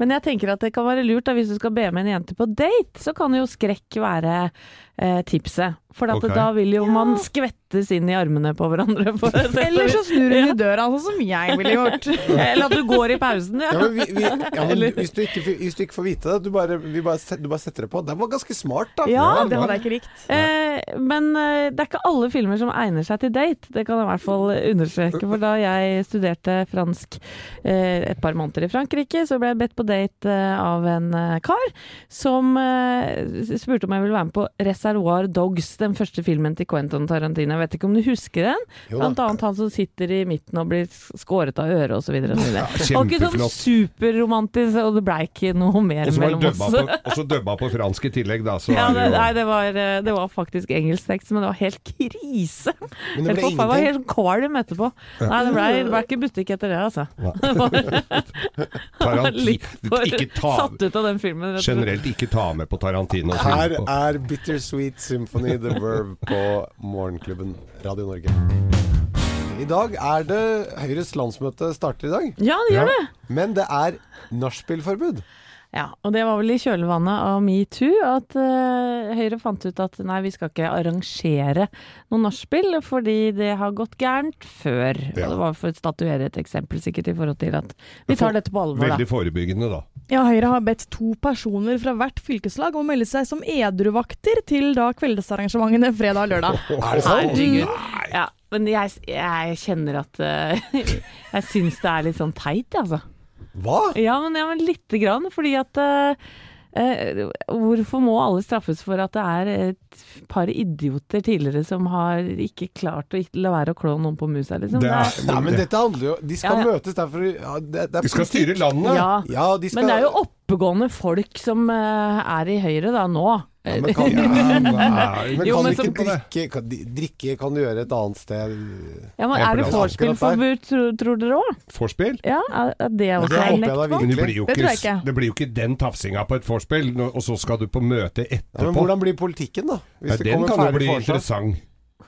Men jeg tenker at det kan være lurt da, hvis du skal be med en jente på date, så kan jo skrekk være eh, tipset. For at Ok. da vil jo man skvettes inn i armene på hverandre. For å Eller så snur hun i døra, sånn som jeg ville gjort. [LAUGHS] Eller at du går i pausen, ja. Ja, men, vi, vi, ja, men hvis, du ikke, hvis du ikke får vite det, du bare, vi bare, set- du bare setter det på. Det var ganske smart, da. Ja, Det hadde jeg ikke likt. Eh, men eh, det er ikke alle filmer som egner seg til date. Det kan jeg i hvert fall understreke. For da jeg studerte fransk eh, et par måneder i Frankrike, så ble jeg bedt på date eh, av en eh, kar som eh, spurte om jeg ville være med på Reservoir Dogs, den første filmen til Quentin Tarantino. Jeg vet ikke om du husker den? Blant annet han som sitter i midten og blir skåret av øret osv. Det var ikke sånn superromantisk, og det blei ikke noe mer mellom oss. og så dubba på fransk i tillegg, da. Så Ja, det, nei, det var, eh, det var faktisk engelsk tekst, men det var helt krise. Men det ble. Jeg var helt kvalm etterpå. Nei, det ble, det ble ikke butikk etter det, altså. [LAUGHS] Tarantino, [LAUGHS] Litt for satt ut av den filmen. Generelt ikke ta med på Tarantino. Her er Bittersweet Symphony The Verve på Morgenklubben Radio Norge. I dag er det Høyres landsmøte starter i dag, Ja, det gjør det. men det er nachspielforbud. Ja, og det var vel i kjølvannet av metoo at uh, Høyre fant ut at nei, vi skal ikke arrangere noe nachspiel, fordi det har gått gærent før. Ja. Og det var for å statuere et eksempel sikkert i forhold til at vi tar dette på alvor, da. Veldig forebyggende, da. Ja, Høyre har bedt to personer fra hvert fylkeslag om å melde seg som edruvakter til da kveldsarrangementene fredag og lørdag. [LAUGHS] Er det sant? Herregud. Ja, men jeg, jeg kjenner at uh, [LAUGHS] Jeg syns det er litt sånn teit, altså. Hva? Ja, men, ja, men lite grann. Fordi at eh, eh, Hvorfor må alle straffes for at det er et par idioter tidligere som har ikke klart å la være å klå noen på musa, liksom? Det er, Nei, men dette handler jo De skal Ja, ja. møtes derfor ja, det, det er de skal styre landet. ja. Ja, de skal Men det er jo oppegående folk som eh, er i Høyre da nå. Ja, men kan, Ja, [LAUGHS] men nei, Jo, men ikke så- drikke kan, Drikke kan du gjøre et annet sted. Ja, men Er det for det vorspielforbud, tror, tror dere òg? Vorspiel? Ja, er det også det er lekt på? Det blir, jo Det ikke, det blir jo ikke den tafsinga på et vorspiel, og så skal du på møte Ja, men hvordan blir politikken, da? Hvis Ja, det den kan jo bli forslag? interessant.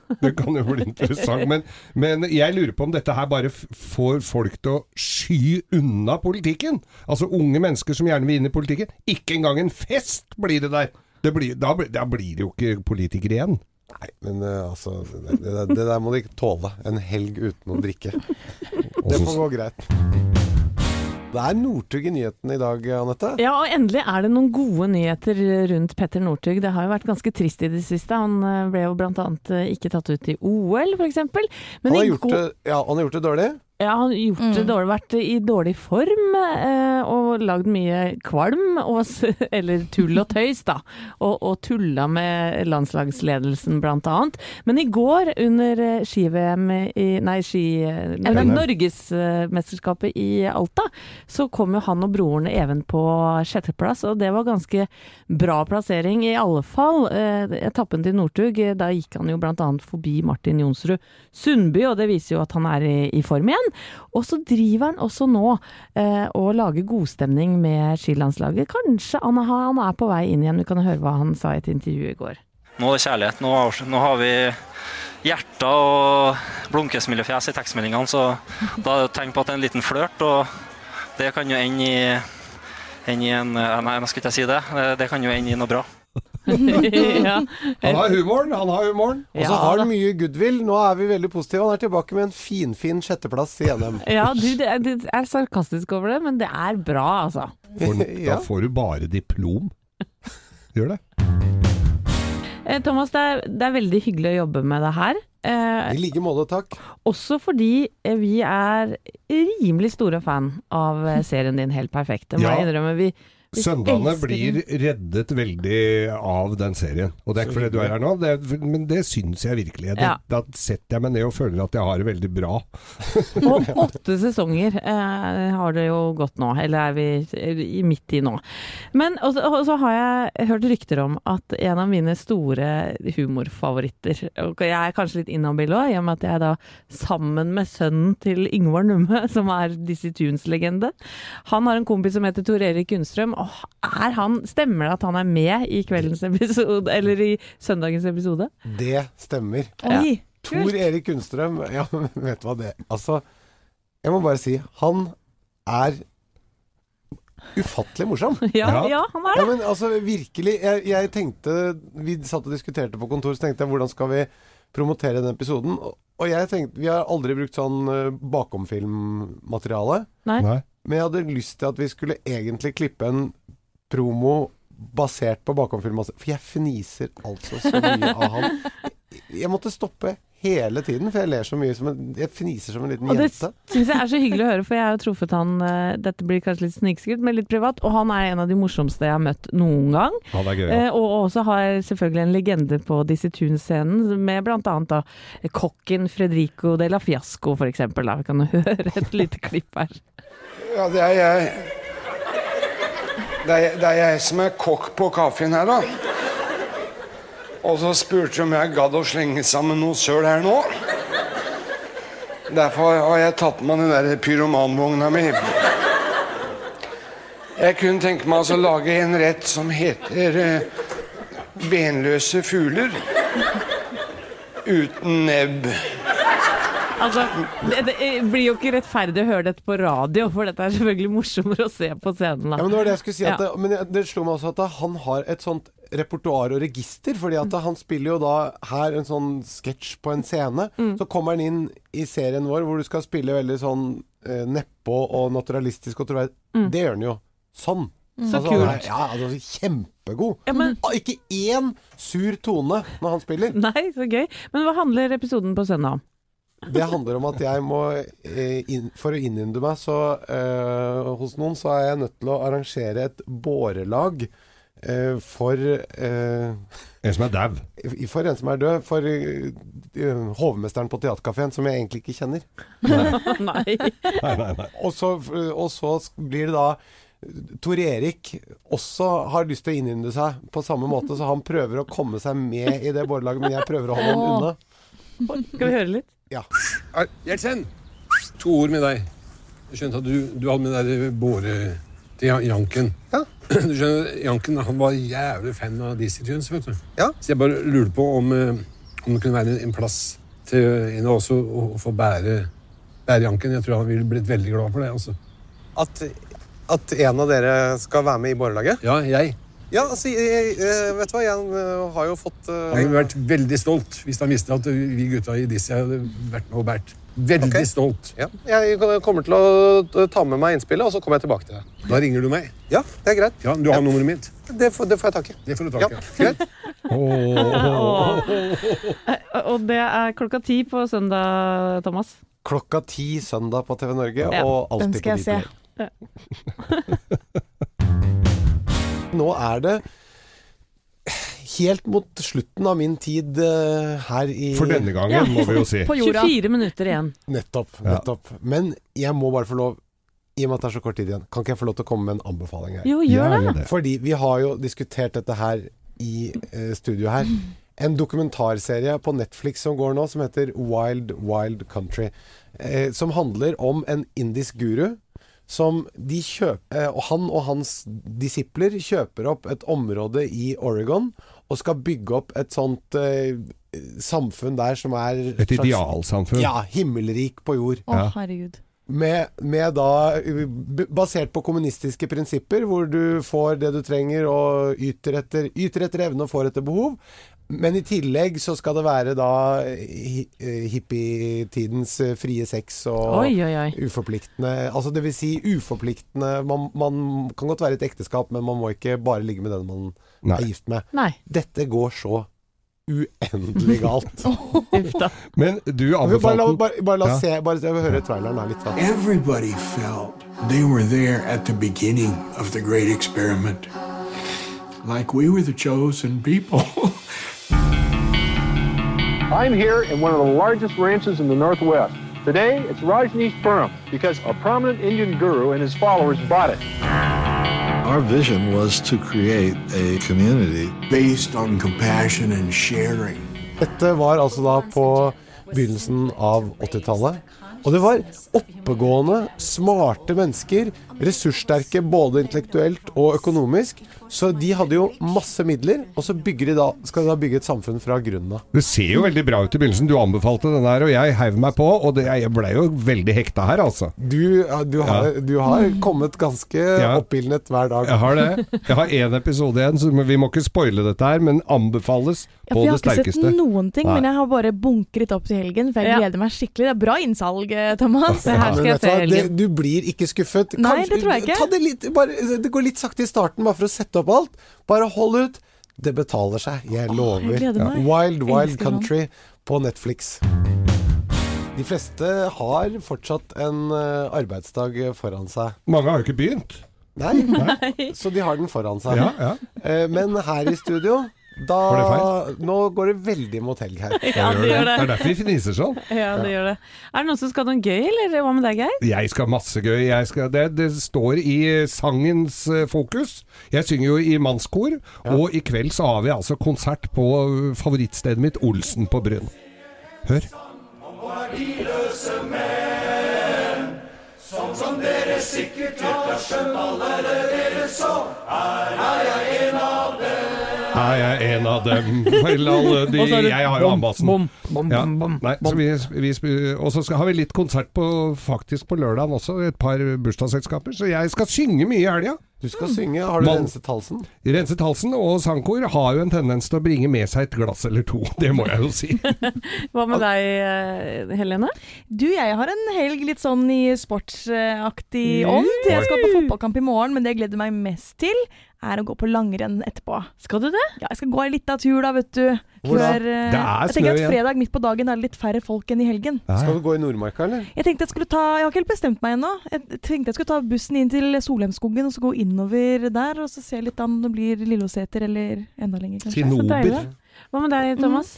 [LAUGHS] Det kan jo bli interessant. Men, men jeg lurer på om dette her bare får folk til å sky unna politikken. Altså unge mennesker som gjerne vil inn i politikken. Ikke engang en fest blir det der. Det blir, da, da blir det jo ikke politikere igjen. Nei, men uh, altså det, det, det der må de ikke tåle. En helg uten å drikke. [LAUGHS] Det får gå greit. Det er Northug i nyhetene i dag, Anette. Ja, og endelig er det noen gode nyheter rundt Petter Northug. Det har jo vært ganske trist i det siste. Han eh, ble jo annet eh, ikke tatt ut i OL, f.eks. Han har, gjort det, ja, han har gjort det dårlig. Ja, han har gjort det dårlig, vært i dårlig form eh, og lagd mye kvalm, og, [LAUGHS] eller tull og tøys, da. Og, og tulla med landslagsledelsen, blant annet. Men i går, under eh, ski-VM i Nei, ski... Norgesmesterskapet i Alta, så kom jo han og broren Even på sjetteplass, og det var ganske bra plassering. I alle fall eh, etappen til Northug, da gikk han jo blant annet forbi Martin Jonsrud Sundby, og det viser jo at han er i, i form igjen. Og så driver han også nå eh, og lager godstemning med skilandslaget. Kanskje han, han er på vei inn igjen. Vi kan høre hva han sa i et intervju i går. Nå er det kjærlighet. Nå har, nå har vi hjerter og blunkesmilefjes i tekstmeldingene, så da er det tegn på at det er en liten flørt, og det kan jo ende i, ende i en eh, Nei, jeg skal ikke si det. Det- Det kan jo ende i noe bra. [LAUGHS] ja. Han har humoren, han har humoren. Og så Ja, har han mye goodwill. Nå er vi veldig positive. Han er tilbake med en finfin sjetteplass i NM. Ja, du, det er, det er sarkastisk over det, men det er bra, altså. For, [LAUGHS] Da får du bare diplom. Gjør det. Eh, Thomas, det er, det er veldig hyggelig å jobbe med det her. Eh, I like måte, takk. også fordi eh, vi er rimelig store fan av eh, serien din Helt perfekt. Det må Ja. jeg innrømme. Vi Søndagene blir reddet veldig av den serien. Og det er ikke fordi du er her nå, det, men det syns jeg virkelig. Det, Ja. Da setter jeg meg ned og føler at jeg har det veldig bra. [LAUGHS] Og åtte sesonger eh, har det jo gått nå, eller er vi i midt i nå. Men og så, har jeg hørt rykter om at en av mine store humorfavoritter Og jeg er kanskje litt inhabil òg, i og med at jeg er da sammen med sønnen til Yngvar Numme, [LAUGHS] som er Dizzie Tunes-legende Han har en kompis som heter Tor Erik Gunnstrøm, og er han, stemmer det at han er med i kveldens episode, eller i søndagens episode? Det stemmer. Oi, Tor Erik Kunstrøm, ja, [LAUGHS] vet du hva det Altså, jeg må bare si, han er ufattelig morsom. [LAUGHS] Ja, Ja. han er det. Ja, men altså, virkelig. Jeg, jeg tenkte Vi satt og diskuterte på kontor, så tenkte jeg hvordan skal vi promotere den episoden? Og, og jeg tenkte Vi har aldri brukt sånn eh, bakomfilmmateriale. Nei. Nei. Men jeg hadde lyst til at vi skulle egentlig klippe en promo basert på bakomfilm. For jeg fniser altså så mye av han. Jeg måtte stoppe hele tiden, for jeg ler så mye som en Jeg fniser som en liten Og det jente. syns jeg er så hyggelig å høre, for jeg har jo truffet han eh, Dette blir kanskje litt snikskritt, men litt privat. Og han er en av de morsomste jeg har møtt noen gang. Han er gøy. Eh, og også har selvfølgelig en legende på Dizzie Tunes-scenen, med annet da kokken Fredrico de la Fiasco, for eksempel. Da. Vi kan [LAUGHS] høre et lite klipp her. Ja, det er jeg. Det er, det er jeg som er kokk på kaffen her, da. Og så spurte de om jeg gadd å slenge sammen noe søl her nå. Derfor har jeg tatt med den der pyromanvogna mi. Jeg kunne tenke meg å lage en rett som heter eh, benløse fugler. Uten nebb. Altså, det, det blir jo ikke rettferdig å høre dette på radio, for dette er selvfølgelig morsommere å se på scenen. Ja, men det var det jeg skulle si. At Ja. men det slo meg også at han har et sånt repertoar og register. fordi at han spiller jo da her en sånn sketsj på en scene. Mm. Så kommer han inn i serien vår hvor du skal spille veldig sånn eh, nedpå og naturalistisk og troverdig. Det gjør han jo sånn. Mm. Så Altså, kult. Ja, altså, kjempegod. Ja, men, Ah, Ikke én sur tone når han spiller. nei, så gøy. Men hva handler episoden på søndag om? Det handler om at jeg må eh, inn, For å innynde meg så uh, hos noen, så er jeg nødt til å arrangere et bårelag uh, for uh, En som er dau. For en som er død. For hovmesteren på Theatercaféen, som jeg egentlig ikke kjenner. [LAUGHS] nei. Nei, nei, nei. Og så, og så blir det da Tor Erik også har lyst til å innynde seg på samme måte, så han prøver å komme seg med i det bårelaget, men jeg prøver å holde han unna. Skal vi høre litt? Gjertsen, to ord med deg. Jeg skjønte at du, du hadde med deg båre til Janken. Ja. [CLEARS THROAT] Du skjønner, Janken han var jævlig fan av Dizzie Tunes, vet du. Ja. Så jeg bare lurte på om, eh, om det kunne være en plass til en av oss å, å få bære, bære Janken. Jeg tror han ville blitt veldig glad for det. altså. At, at en av dere skal være med i bårelaget? Ja, jeg. Ja, altså, jeg, jeg, vet du hva, jeg øh, har jo fått uh... Han hadde vært veldig stolt hvis han visste at vi gutta i Dizzie hadde vært med og båret. Veldig okay. stolt. Ja, jeg kommer til å ta med meg innspillet, og så kommer jeg tilbake til det. Da ringer du meg. Ja, det er greit. Ja, Du har nummeret mitt. Det får, det får jeg tak i. Det får du Ja, tak i. greit. [LAUGHS] Og det er klokka ti på søndag, Thomas. Klokka ti søndag på TV Norge, Ja, og den skal jeg Dplay. [LAUGHS] Nå er det helt mot slutten av min tid uh, her i For denne gangen, må vi jo si. [LAUGHS] På jorda. 24 minutter igjen. Nettopp. Ja. nettopp. Men jeg må bare få lov, i og med at det er så kort tid igjen, kan ikke jeg få lov til å komme med en anbefaling her? Jo, gjør det. Det. Fordi vi har jo diskutert dette her i uh, studio her. En dokumentarserie på Netflix som går nå, som heter Wild Wild Country. Eh, som handler om en indisk guru som de kjøper eh, Og han og hans disipler kjøper opp et område i Oregon og skal bygge opp et sånt eh, samfunn der som er Et idealsamfunn. Ja, himmelrik på jord. Å, herregud. Med, med da Basert på kommunistiske prinsipper, hvor du får det du trenger og yter etter, yter etter evne og får etter behov. Men i tillegg så skal det være da eh, hippietidens eh, frie sex og Oi, oi, oi. uforpliktende Altså det vil si uforpliktende man, man kan godt være i et ekteskap, men man må ikke bare ligge med den man Nei. er gift med. Nei. Dette går så uendelig galt. [LAUGHS] Uff da. Men du Bare, bare, la- anbefalte bare, bare la Ja. oss se, bare jeg vil høre traileren her litt. Da. Everybody felt they were there at the beginning of the great experiment. Like we were the chosen people. [LAUGHS] I'm here in one of the largest ranches in the Northwest. Today, it's Rajneeshpuram because a prominent Indian guru and his followers bought it. Our vision was to create a community based on compassion and sharing. Dette var altså da på begynnelsen av 80-tallet. Og det var oppegående, smarte mennesker. Ressurssterke både intellektuelt og økonomisk. Så de hadde jo masse midler, og så bygger de da, skal de da bygge et samfunn fra grunnen av. Det ser jo veldig bra ut i begynnelsen. Du anbefalte den her, og jeg heiv meg på. Og det, jeg ble jo veldig hekta her, altså. Du, du, har, du har kommet ganske Ja. oppildnet hver dag. Jeg har det. Jeg har én episode igjen, så vi må ikke spoile dette her, men anbefales Ja, på sterkeste. jeg har ikke sett noen ting, Nei. men jeg har bare bunkret opp til helgen, for jeg Ja. gleder meg skikkelig. Det er bra innsalg, eh, Thomas. Det her skal jeg se i det, du blir ikke skuffet. Nei, det tror jeg ikke. Ta det, litt, bare, det går litt sakte i starten, bare for å sette opp alt. Bare hold ut. Det betaler seg, jeg lover. jeg meg. Wild Wild sånn. Country på Netflix. De fleste har fortsatt en eh, arbeidsdag foran seg. Mange har jo ikke begynt. Nei, så de har den foran seg. Ja, ja. Eh, Men her i studio, da Nå går det veldig mot helg her. [LAUGHS] Ja, det gjør Det det. er derfor vi fniser sånn. [LAUGHS] Ja, det gjør det. Er det noen som skal noe gøy, eller hva med deg, Geir? Jeg skal masse gøy. Jeg skal, det, det står i sangens eh, fokus. Jeg synger jo i mannskor, og i kveld så har vi altså konsert på eh, favorittstedet mitt, Olsen på Bryn. Hør. Sånn som dere sikkert har skjønt allerede, så Er jeg en av dem? Vel, en av dem? Vel, alle [LAUGHS] de jeg har jo ambassen. bom, bom, Ja. bom, bom, Nei, så vi, vi, og så har vi litt konsert på, faktisk på lørdagen også, et par bursdagsselskaper. Så jeg skal synge mye i helga. Du skal synge. Har du renset halsen? Renset halsen, og sangkor har jo en tendens til å bringe med seg et glass eller to. [LAUGHS] Det må jeg jo si. [LAUGHS] Hva med deg, eh, Helene? Du, jeg har en helg litt sånn i sportsaktig Mm. ånd. Jeg skal på fotballkamp i morgen, men det jeg gleder meg mest til, er å gå på langrenn etterpå. Skal du det? Ja, jeg skal gå litt av tur da, vet du. Hvor da? Før, eh, Det er jeg tenker at fredag midt på dagen er det litt færre folk enn i helgen. Skal du gå i Nordmarka, eller? Jeg tenkte jeg skulle ta, jeg har ikke helt bestemt meg ennå. Jeg tenkte jeg skulle ta bussen inn til Solheimskogen og så gå innover der, og så se litt an om det blir Lilloseter eller enda lenger, kanskje. Sinober. deilig. Hva med deg, Thomas?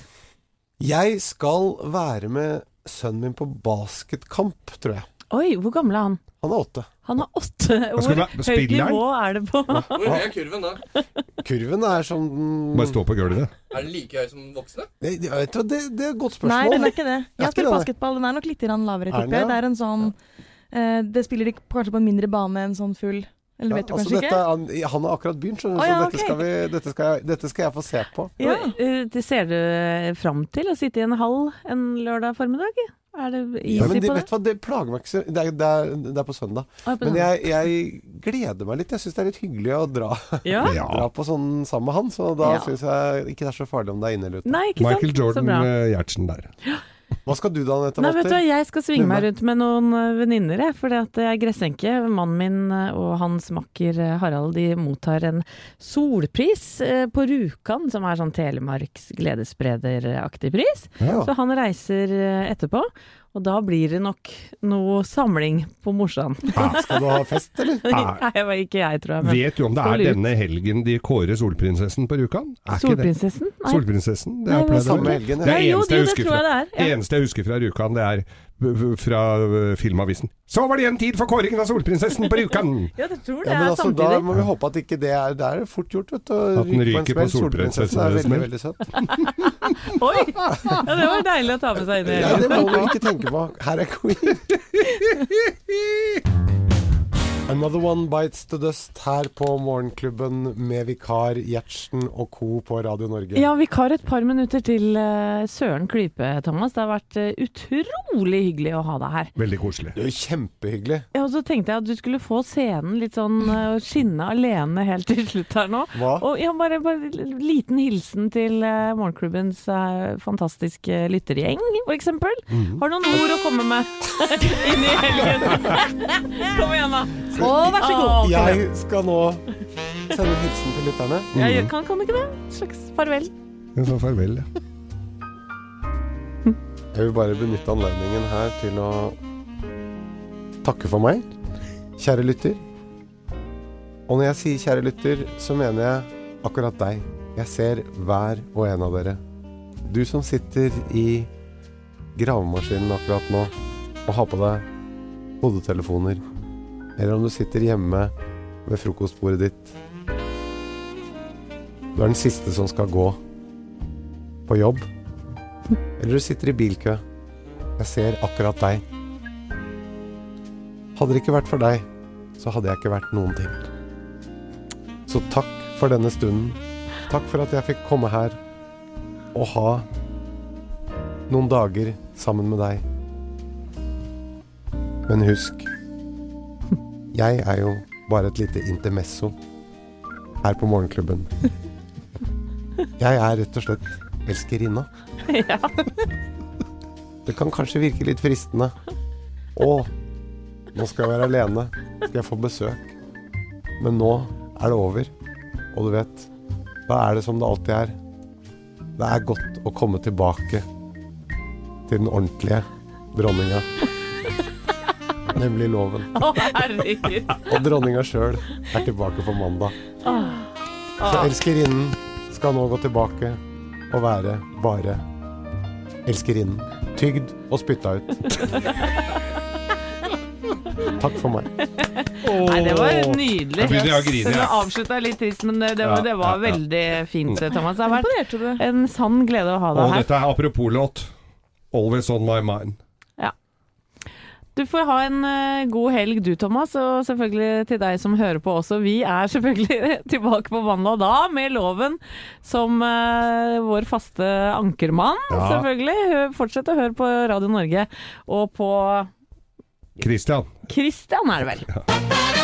Jeg skal være med sønnen min på basketkamp, tror jeg. Oi, hvor gammel er han? Han er åtte. Han er åtte Hvor Høyt nivå er det på. Hvor høy er kurven da? Kurven er sånn Bare stå på gulvet. Er den like høy som voksne? Det, det, vet du det, det er et godt spørsmål. Nei, den er ikke det. Jeg har spilt basketball, den er nok litt grann lavere, Er tipper det, jeg. Det er en sånn eh, Det spiller de kanskje på en mindre bane enn sånn full Eller Ja, vet du altså, kanskje dette, han, han har akkurat begynt, skjønner du, oh, ja, så dette, okay. skal vi, dette, skal jeg, dette skal jeg få se på. Ja. Eh, Det ser du fram til å sitte i en hall en lørdag formiddag? Er det Ja, men de, på det? Vet hva, det plager meg ikke så Det er, det er, det er på søndag. Ah, på Men jeg, jeg gleder meg litt. Jeg syns det er litt hyggelig å dra, [LAUGHS] Ja. dra på sånn sammen med han. Så da Ja. syns jeg ikke det er så farlig om det er inne eller ute. Michael Jordan eh, Gjertsen der. [GASPS] Hva skal du da, Anette Walter? jeg skal svinge meg rundt med noen eh, venninner, jeg. For jeg er gressenke. Mannen min eh, og hans makker eh, Harald de mottar en solpris på Rjukan, som er sånn Telemarks gledessprederaktig pris. Ja. Så han reiser etterpå. Og da blir det nok noe samling på Morsan. Ja, skal du ha fest, eller? [LAUGHS] Nei, det ikke jeg, tror jeg. Men Vet du om det er denne helgen de kårer solprinsessen på Rjukan? Ikke det? Solprinsessen? Nei. Solprinsessen? Det Nei, er samme helgen. Det er Ja, jo, eneste jeg det husker tror jeg fra, det eneste jeg husker fra Rjukan, det er fra uh, Filmavisen. Så var det igjen tid for kåringen av solprinsessen på Rjukan! [LAUGHS] Ja, tror det Ja, men altså, da må vi håpe at ikke det er Det er fort gjort, vet du. At den ryker på. Solprinsessen er veldig, veldig søt. [LAUGHS] Oi! Ja, det var deilig å ta med seg inn i Ja, det må vi ikke tenke på. Her er Queen. [LAUGHS] Another One Bites the Dust her på Morgenklubben med vikar Gjertsen og co. på Radio Norge. Ja, vikar et par minutter til eh, Søren Klype, Thomas. Det har vært eh, utrolig hyggelig å ha deg her. Veldig koselig. Det er jo kjempehyggelig. Ja, og så tenkte jeg at du skulle få scenen litt sånn eh, skinne alene helt til slutt her nå. Hva? Og ja, bare, bare en liten hilsen til morgenklubbens fantastiske lyttergjeng, for eksempel. -hmm. Har du noen ord å komme med [LAUGHS] inn i helgen? [LAUGHS] Kom igjen, da. Å, vær så god. Å, kom igjen. Jeg skal nå sende hilsen til lytterne. Ja, jeg kan, kan du ikke det? En slags farvel. En sånn farvel, ja. Jeg vil bare benytte anledningen her til å takke for meg, kjære lytter. Og når jeg sier kjære lytter, så mener jeg akkurat deg. Jeg ser hver og en av dere. Du som sitter i gravemaskinen akkurat nå og har på deg hodetelefoner. Eller om du sitter hjemme ved frokostbordet ditt. Du er den siste som skal gå på jobb. Eller du sitter i bilkø. Jeg ser akkurat deg. Hadde det ikke vært for deg, så hadde jeg ikke vært noen ting. Så takk for denne stunden. Takk for at jeg fikk komme her og ha noen dager sammen med deg. Men husk, jeg er jo bare et lite intermesso her på Morgenklubben. Jeg er rett og slett elskerinna. [LAUGHS] Ja. Det kan kanskje virke litt fristende. Å, nå skal jeg være alene. Skal jeg få besøk. Men nå er det over. Og du vet, da er det som det alltid er. Det er godt å komme tilbake til den ordentlige dronninga. [LAUGHS] Nemlig loven. Å, herregud. [LAUGHS] Og dronninga sjøl er tilbake på mandag. Så elskerinnen skal nå gå tilbake og være bare elskerinnen. Tygd og spytta ut. [LAUGHS] Takk for meg. Nei, det var nydelig. Jeg begynner å grine, jeg. avslutta litt trist, men det, det, var, det var ja, ja. veldig fint, Thomas. Det har vært en sann glede å ha Og deg her. dette er apropos låt. Always on my mind. Du får ha en eh, god helg du, Thomas, og selvfølgelig til deg som hører på også. Vi er selvfølgelig [LAUGHS] tilbake på mandag da, med Loven som uh, vår faste ankermann, Ja. selvfølgelig. Fortsett å høre på Radio Norge, og på Christian. Christian er det vel.